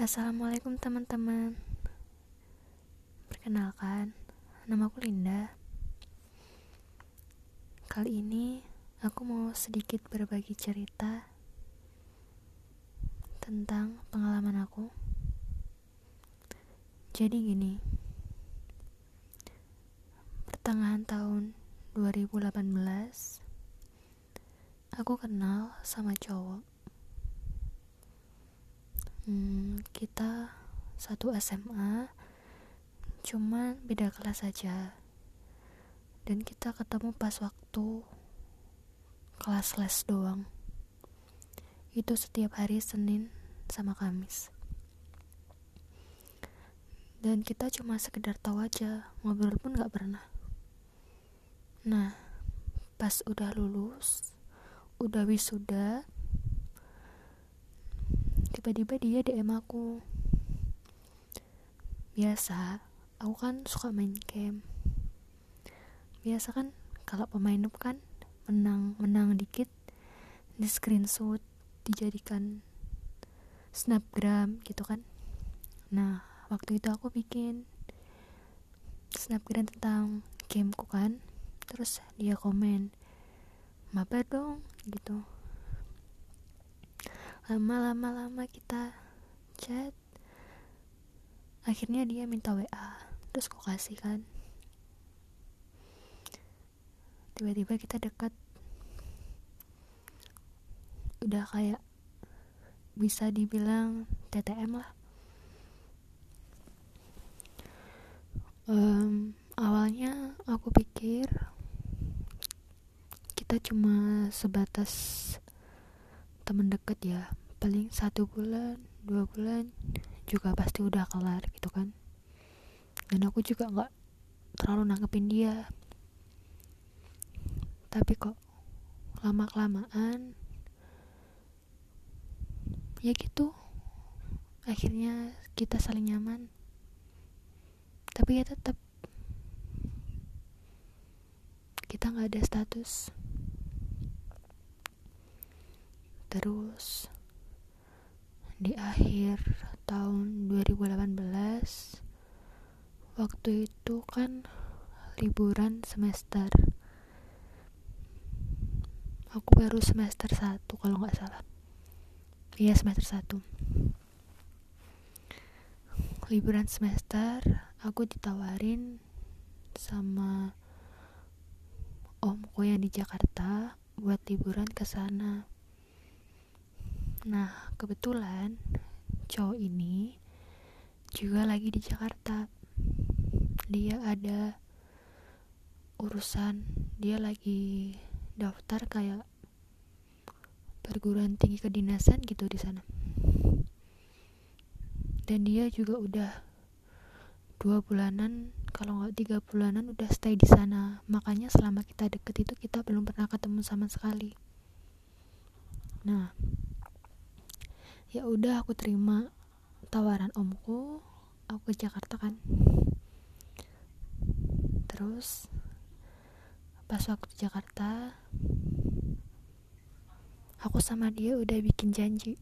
Assalamualaikum teman-teman. Perkenalkan, namaku Linda. Kali ini aku mau sedikit berbagi cerita Tentang pengalaman aku. Jadi gini Pertengahan tahun 2018 Aku kenal sama cowok hmm, kita satu SMA cuman beda kelas saja dan kita ketemu pas waktu kelas les doang. Itu setiap hari Senin sama Kamis. Dan kita cuma sekedar tahu aja ngobrol pun gak pernah. Nah pas udah lulus udah wisuda tiba-tiba dia DM aku. Biasa aku kan suka main game. Biasa kan kalau pemain up kan menang menang dikit di screenshot dijadikan snapgram gitu kan. Nah waktu itu aku bikin snapgram tentang gameku kan terus dia komen mabar dong gitu lama-lama lama kita chat akhirnya dia minta WA terus kok kasih kan. Tiba-tiba kita dekat. Udah kayak bisa dibilang TTM lah. Um, awalnya aku pikir kita cuma sebatas temen deket ya. Paling satu bulan dua bulan juga pasti udah kelar gitu kan. Dan aku juga nggak terlalu nangkepin dia. Tapi kok lama kelamaan ya gitu. Akhirnya kita saling nyaman. Tapi ya tetap kita nggak ada status terus. Di akhir tahun 2018 waktu itu kan liburan semester. Aku baru semester 1 kalau nggak salah. Iya semester 1 liburan semester aku ditawarin sama omku yang di Jakarta buat liburan ke sana Nah, kebetulan cowok ini juga lagi di Jakarta. Dia ada urusan, dia lagi daftar kayak perguruan tinggi kedinasan gitu di sana. Dan dia juga udah dua bulanan kalau nggak tiga bulanan udah stay di sana makanya selama kita deket itu kita belum pernah ketemu sama sekali nah ya udah aku terima tawaran omku. Aku ke Jakarta kan. Terus pas waktu di Jakarta aku sama dia udah bikin janji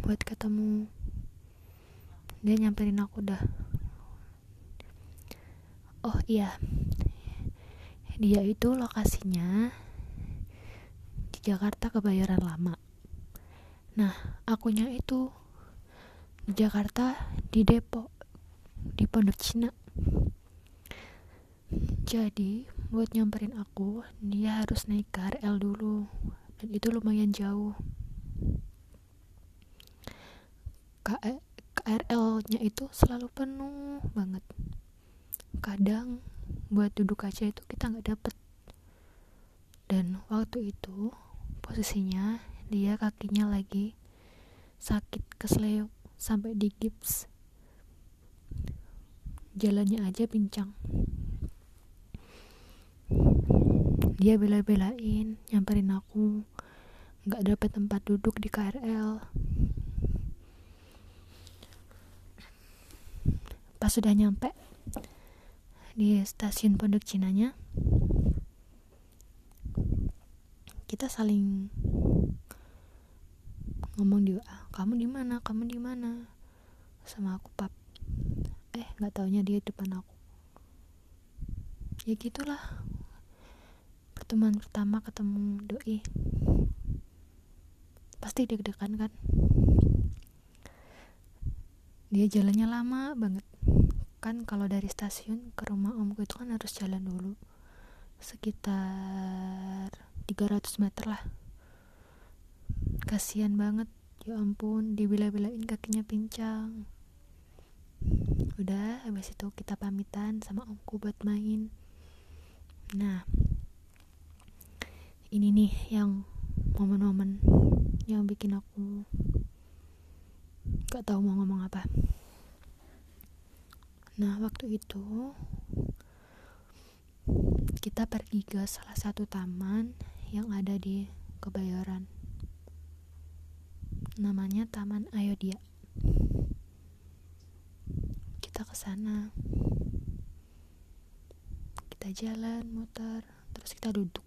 buat ketemu. Dia nyamperin aku udah. Oh iya dia itu lokasinya di Jakarta Kebayoran Lama Nah, akunya itu di Jakarta, di Depok, di Pondok Cina. Jadi, buat nyamperin aku, dia harus naik KRL dulu. Dan itu lumayan jauh. KRL-nya itu selalu penuh banget. Kadang buat duduk aja itu kita nggak dapet. Dan waktu itu posisinya dia kakinya lagi sakit kesleo sampai di gips. Jalannya aja pincang. Dia bela-belain nyamperin aku. Nggak dapet tempat duduk di KRL pas sudah nyampe di stasiun Pondok Cinanya kita saling ngomong di WA kamu di mana? Kamu di mana? Sama aku pap eh nggak taunya dia depan aku. Ya gitulah. Pertemuan pertama ketemu doi. Pasti deg-degan kan? Dia jalannya lama banget. Kan kalau dari stasiun ke rumah omku itu kan harus jalan dulu. Sekitar 300 meter lah kasihan banget. Ya ampun dibela-belain kakinya pincang. Udah habis itu kita pamitan sama omku buat main. Nah ini nih yang momen-momen yang bikin aku gak tahu mau ngomong apa. Nah waktu itu kita pergi ke salah satu taman yang ada di Kebayoran namanya Taman Ayodhya. Kita ke sana. Kita jalan muter terus kita duduk.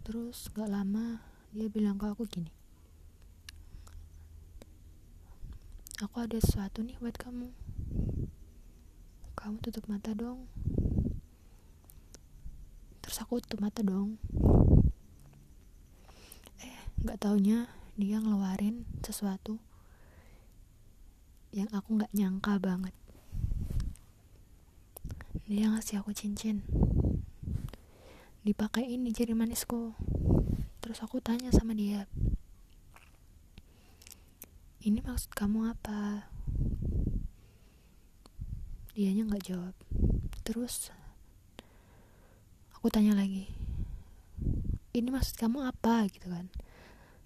Terus gak lama dia bilang ke aku gini. Aku ada sesuatu nih buat kamu. Kamu tutup mata dong. Terus aku tutup mata dong nggak taunya dia ngeluarin sesuatu yang aku nggak nyangka banget. Dia ngasih aku cincin. Dipakein di jari manisku. Terus aku tanya sama dia ini maksud kamu apa? Dianya nggak jawab. Terus aku tanya lagi ini maksud kamu apa? Gitu kan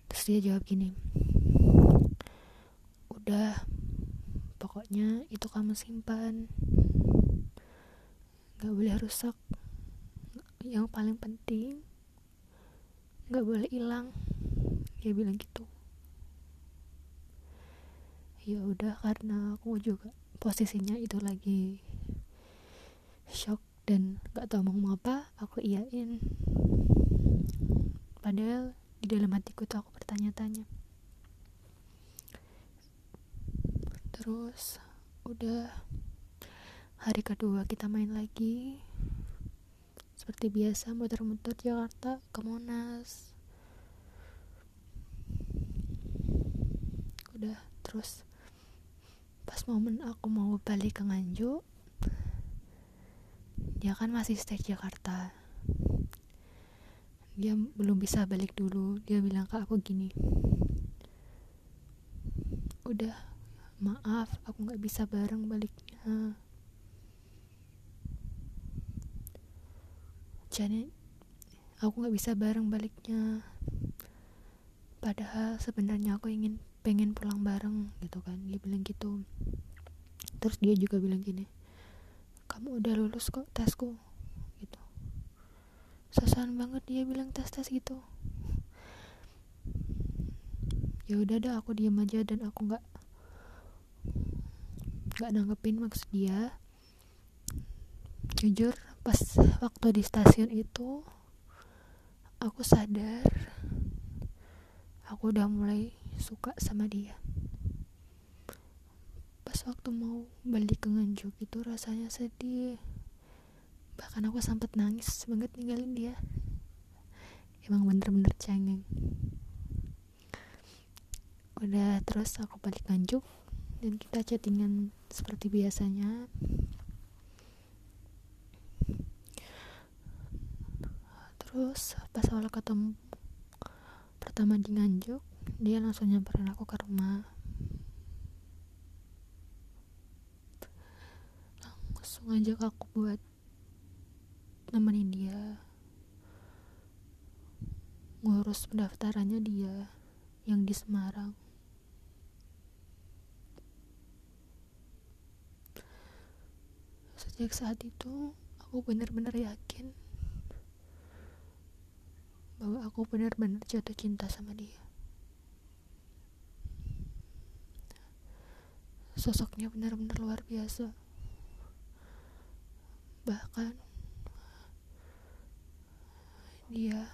terus dia jawab gini udah pokoknya itu kamu simpan. Gak boleh rusak. Yang paling penting gak boleh hilang. Dia bilang gitu. Ya udah karena aku juga posisinya itu lagi shock dan gak tau mau apa aku iyain. Padahal di dalam hatiku tuh aku bertanya-tanya. Terus udah hari kedua kita main lagi. Seperti biasa muter-muter Jakarta ke Monas. Udah terus pas momen aku mau balik ke Nganjuk dia kan masih stay Jakarta dia belum bisa balik dulu. Dia bilang ke aku gini udah maaf aku nggak bisa bareng baliknya. Jadi aku nggak bisa bareng baliknya. Padahal sebenarnya aku ingin pengen pulang bareng gitu kan. Dia bilang gitu. Terus dia juga bilang gini kamu udah lulus kok tesku sasaran banget dia bilang tes tes gitu. Ya udah dah aku diam aja dan aku nggak nggak nanggepin maksud dia. Jujur pas waktu di stasiun itu aku sadar aku udah mulai suka sama dia. Pas waktu mau balik ke Nganjuk itu rasanya sedih bahkan aku sempat nangis banget ninggalin dia. Emang bener-bener cengeng. Udah terus aku balik Nganjuk dan kita chattingan seperti biasanya. Terus pas awal ketemu pertama di Nganjuk dia langsung nyamperin aku ke rumah. Langsung ngajak aku buat nemenin dia. Ngurus pendaftarannya dia yang di Semarang. Sejak saat itu aku benar-benar yakin bahwa aku benar-benar jatuh cinta sama dia. Sosoknya benar-benar luar biasa. Bahkan dia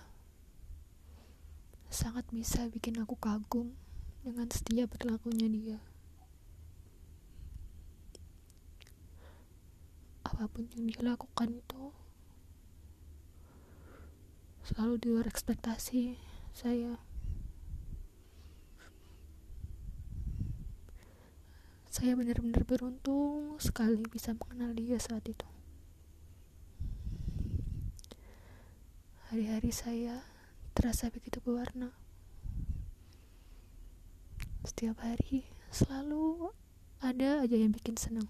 sangat bisa bikin aku kagum dengan setia berlakunya dia. Apa pun yang dia lakukan itu selalu di luar ekspektasi saya. Saya benar-benar beruntung sekali bisa mengenal dia saat itu hari-hari saya terasa begitu berwarna. Setiap hari selalu ada aja yang bikin senang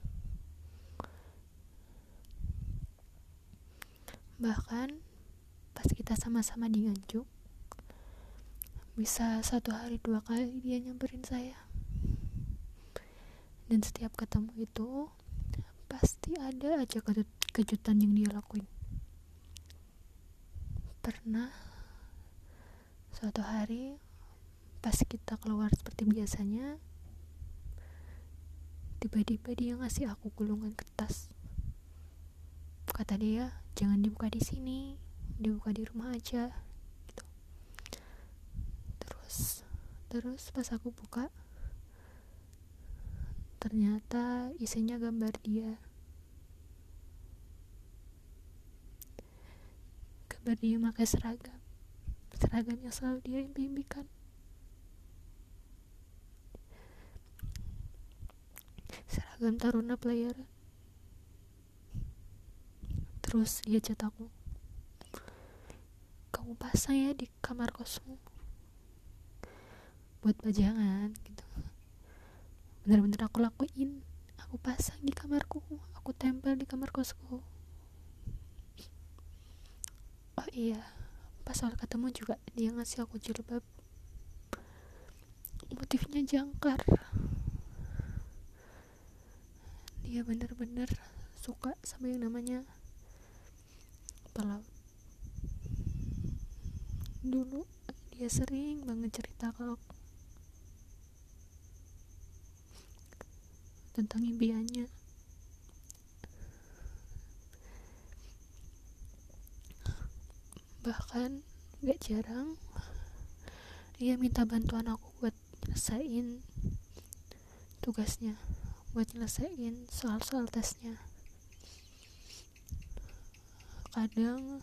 bahkan pas kita sama-sama di Nganjuk bisa satu hari dua kali dia nyamperin saya. Dan setiap ketemu itu pasti ada aja kejutan yang dia lakuin pernah suatu hari pas kita keluar seperti biasanya tiba-tiba dia ngasih aku gulungan kertas. Kata dia jangan dibuka di sini dibuka di rumah aja gitu. Terus terus pas aku buka ternyata isinya gambar dia gambar dia pakai seragam. Seragam yang selalu dia impikan. Seragam taruna pelayaran. Terus dia cat aku kamu pasang ya di kamar kosmu buat pajangan gitu. Bener-bener aku lakuin. Aku pasang di kamarku. Aku tempel di kamar kosku oh iya pas soal ketemu juga dia ngasih aku jilbab. Motifnya jangkar. Dia bener-bener suka sama yang namanya pelaut. Dulu dia sering banget cerita kalau tentang impiannya bahkan gak jarang dia minta bantuan aku buat nyelesain tugasnya buat nyelesain soal-soal tesnya. Kadang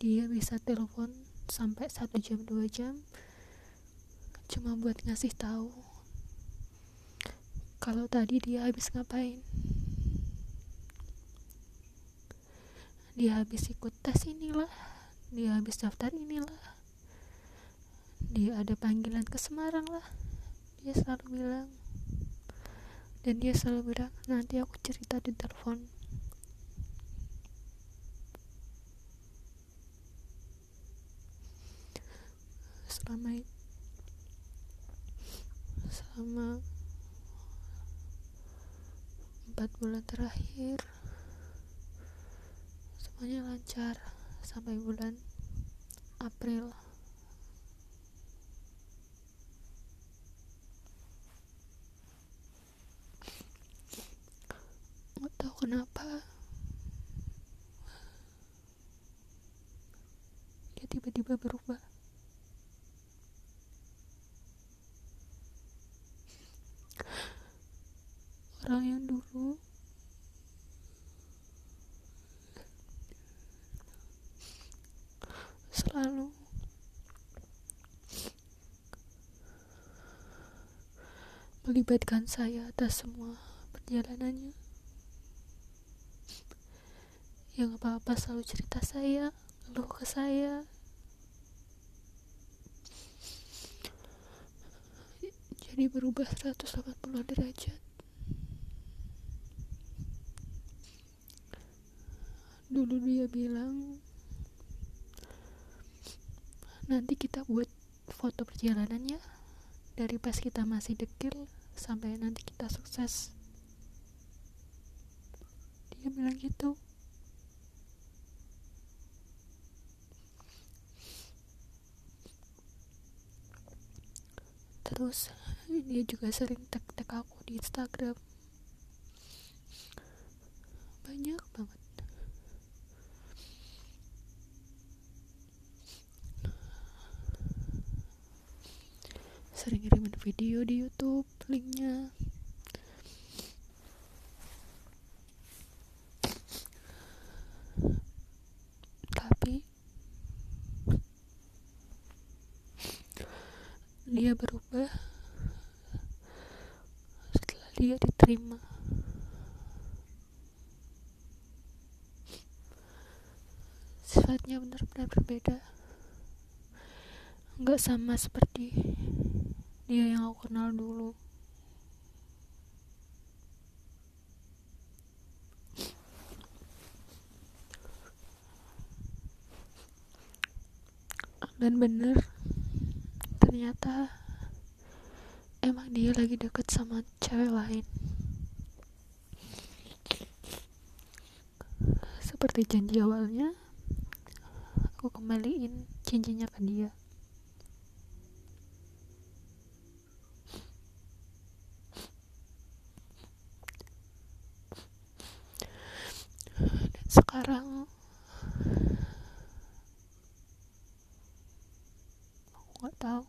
dia bisa telepon sampai satu jam dua jam cuma buat ngasih tahu kalau tadi dia habis ngapain dia habis ikut tes inilah. Dia habis daftar inilah. Dia ada panggilan ke Semarang lah. Dia selalu bilang. Dan dia selalu bilang nanti aku cerita di telepon. Selama selama empat bulan terakhir semuanya lancar sampai bulan April. Nggak tahu kenapa. Dia tiba-tiba berubah orang yang dulu selalu melibatkan saya atas semua perjalanannya. Yang apa-apa selalu cerita saya ngeluh ke saya. Jadi berubah 180 derajat. Dulu dia bilang nanti kita buat foto perjalanannya. Dari pas kita masih dekil sampai nanti kita sukses. Dia bilang gitu. Terus dia juga sering tag-tag aku di Instagram. Banyak banget. Sering ngirimin video di YouTube linknya tapi dia berubah setelah dia diterima. Sifatnya benar-benar berbeda. Nggak sama seperti dia yang aku kenal dulu dan bener ternyata emang dia lagi deket sama cewek lain. Seperti janji awalnya aku kembaliin cincinnya ke dia. Dan sekarang nggak tahu.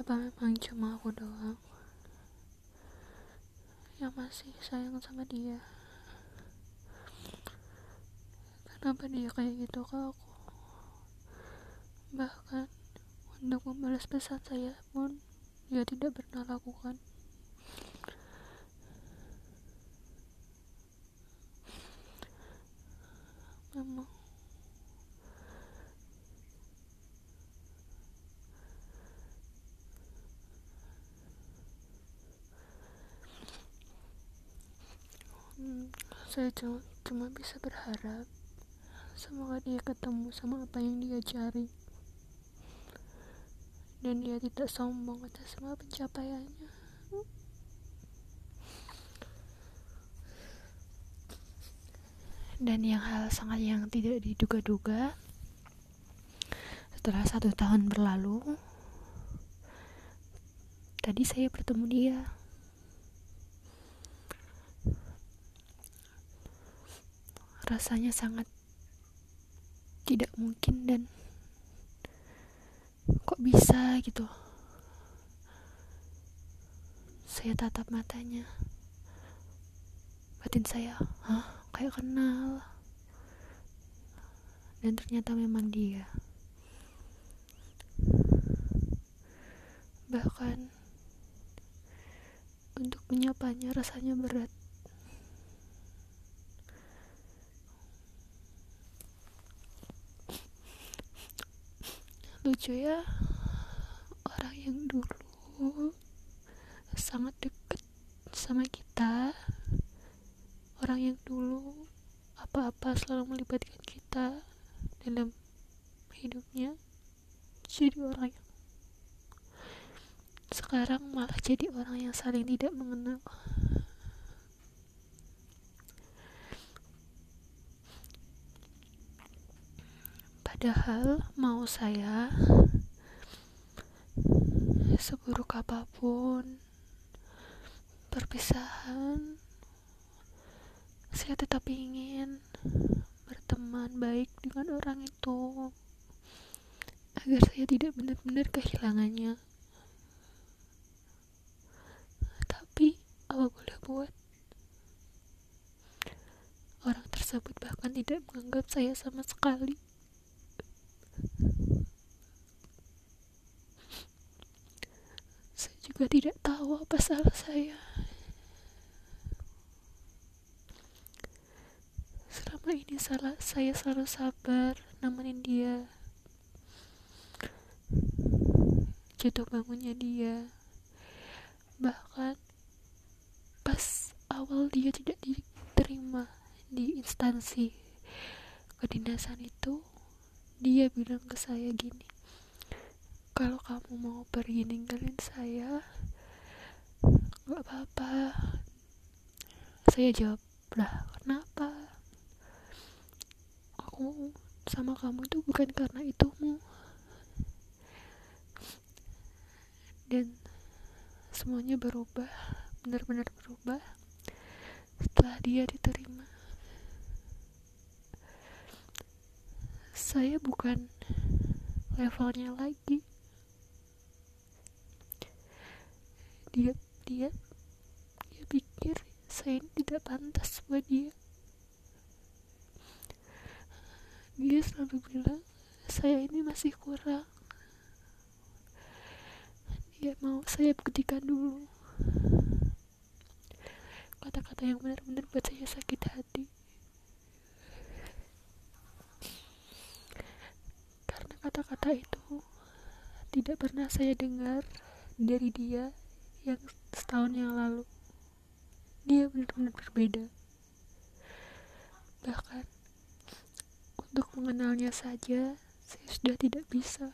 Apa memang cuma aku doang? Yang masih sayang sama dia. Kenapa dia kayak gitu ke aku? Bahkan untuk membalas pesan saya pun dia tidak pernah lakukan. Memang. Hmm, saya cuma, cuma bisa berharap semoga dia ketemu sama apa yang dia cari dan dia tidak sombong atas semua pencapaiannya. Dan yang hal sangat yang tidak diduga-duga setelah satu tahun berlalu tadi saya bertemu dia. Rasanya sangat tidak mungkin dan kok bisa? gitu. Saya tatap matanya. Batin saya hah? Kayak kenal. Dan ternyata memang dia. Bahkan untuk menyapanya rasanya berat lucu ya orang yang dulu sangat dekat sama kita orang yang dulu apa-apa selalu melibatkan kita dalam hidupnya jadi orang yang sekarang malah jadi orang yang saling tidak mengenal padahal mau saya seburuk apa pun perpisahan saya tetap ingin berteman baik dengan orang itu agar saya tidak benar-benar kehilangannya. Tapi apa boleh buat? Orang tersebut bahkan tidak menganggap saya sama sekali saya juga tidak tahu apa salah saya? Selama ini salah saya selalu sabar nemenin dia. Jatuh bangunnya dia. Bahkan pas awal dia tidak diterima di instansi kedinasan itu dia bilang ke saya gini kalau kamu mau pergi ninggalin saya nggak apa-apa. Saya jawab lah kenapa? Aku sama kamu itu bukan karena itumu. Dan semuanya berubah benar-benar berubah setelah dia diterima. Saya bukan levelnya lagi dia dia dia pikir saya ini tidak pantas buat dia. Dia selalu bilang saya ini masih kurang. Dia mau saya buktikan dulu. Kata-kata yang benar-benar buat saya sakit hati. Karena kata-kata itu tidak pernah saya dengar dari dia yang setahun yang lalu. Dia benar-benar berbeda. Bahkan untuk mengenalnya saja saya sudah tidak bisa